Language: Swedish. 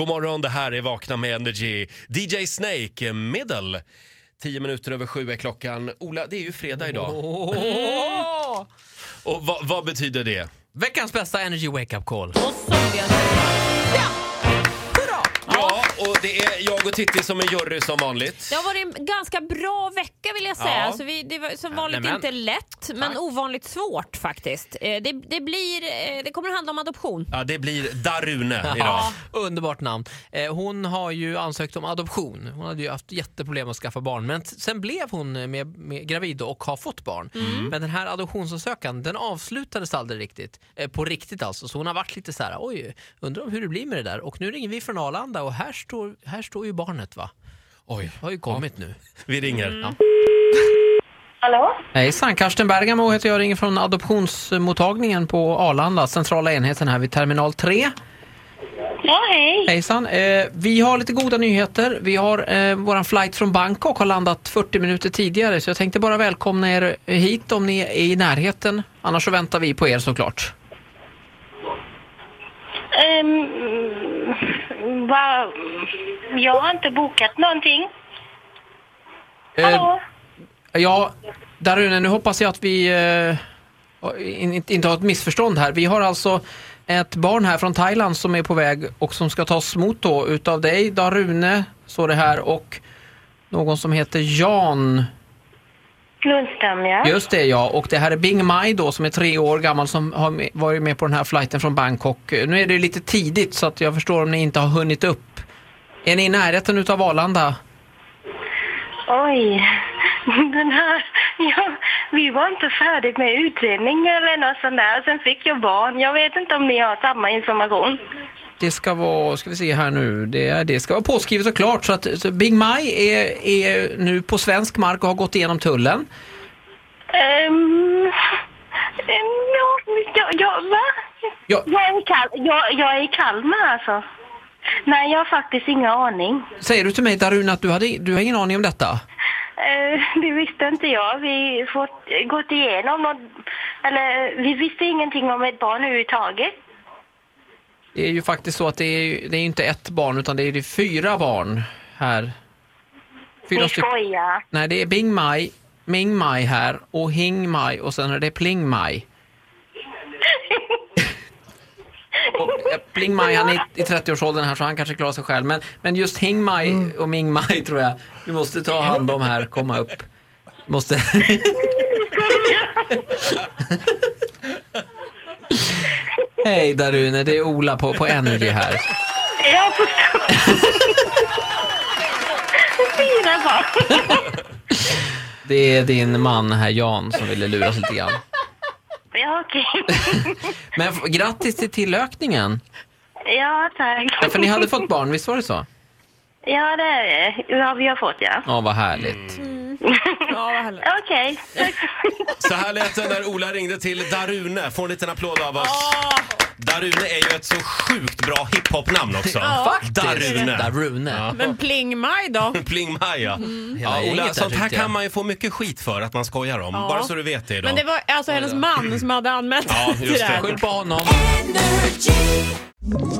God morgon, det här är Vakna med Energy. DJ Snake, Middle. Tio minuter över sju är klockan. Ola, det är ju fredag idag. Åh! Och vad, vad betyder det? Veckans bästa Energy Wake Up Call. Och somliga Ja! Och det är jag och Titti som är jury som vanligt. Det har varit en ganska bra vecka vill jag säga. Ja. Alltså vi, det var som vanligt nämen. inte lätt, men ovanligt svårt faktiskt. Eh, Det, det, blir, eh, det kommer att handla om adoption. Ja, det blir Darune idag. Ja, underbart namn. Eh, Hon har ju ansökt om adoption. Hon hade ju haft jätteproblem att skaffa barn. Men t- sen blev hon med, med gravid och har fått barn. Men den här adoptionsansökan den avslutades aldrig riktigt. Eh, På riktigt alltså. Så hon har varit lite så här, oj, undrar om hur det blir med det där. Och nu ringer vi från Arlanda och här står, här står ju barnet va. Oj, Har ju kommit nu. vi ringer. Ja. Hallå? Hejsan, Karsten Bergamo heter jag, ringer från adoptionsmottagningen på Arlanda, centrala enheten här vid terminal 3. Ja, hej. Hejsan, eh, vi har lite goda nyheter. Vi har eh, våran flight från Bangkok har landat 40 minuter tidigare så jag tänkte bara välkomna er hit om ni är i närheten. Annars så väntar vi på er såklart. Um, va, jag har inte bokat någonting. Hallå? Eh, ja, Darune, nu hoppas jag att vi eh, in, inte har ett missförstånd här. Vi har alltså ett barn här från Thailand som är på väg och som ska tas emot då utav dig, Darune, står det här, och någon som heter Jan. Lundström, ja. Just det ja, och det här är Bing Mai då som är tre år gammal som har varit med på den här flighten från Bangkok. Nu är det lite tidigt så att jag förstår om ni inte har hunnit upp. Är ni i närheten utav Arlanda? Oj. Den här... Ja, vi var inte färdiga med utredning eller något sånt där. Sen fick jag barn. Jag vet inte om ni har samma information. Det ska vara, ska vi se här nu, det, det ska vara påskrivet och klart så att så Bing Mai är, är nu på svensk mark och har gått igenom tullen. Um, ja, ja, ja, va? Ja. Jag, är i Kal jag, jag är i Kalmar alltså. Nej, jag har faktiskt ingen aning. Säger du till mig Darun att du, hade, du har ingen aning om detta? Eh, det visste inte jag. Vi fått gått igenom något, eller vi visste ingenting om ett barn överhuvudtaget. Det är ju faktiskt så att det är, det är inte ett barn utan det är det fyra barn här. Fyra Ni skojar. Nej, det är Bing Mai, Ming Mai här och Hing Mai och sen är det Pling Mai. Och, eh, Pling Mai han är i- i 30-årsåldern här så han kanske klarar sig själv. Men, men just Hing Mai och Ming Mai tror jag vi måste ta hand om här, komma upp. Måste... Hej Darune, det är Ola på, på Energy här. Jag förstår. Det är din man här Jan som ville luras lite grann. Ja, okej. Men f- grattis till tillökningen. Ja, tack. Ja, för ni hade fått barn, visst var det så? Ja, det är det. Ja, vi har fått, ja. Ja, vad härligt. Ja, vad härligt. Okej, tack. Så här lät det när Ola ringde till Darune. Får en liten applåd av oss. Darune är ju ett så sjukt bra hiphop-namn också. Darune. Darune. Ja. Men Pling Maj då? Pling. Hela Ja, gänget Ola, där, sånt här kan man ju få mycket skit för att man skojar om. Ja. Bara så du vet det idag. Men det var alltså hennes man som hade anmält Ja, just det. Skyll på honom. Ett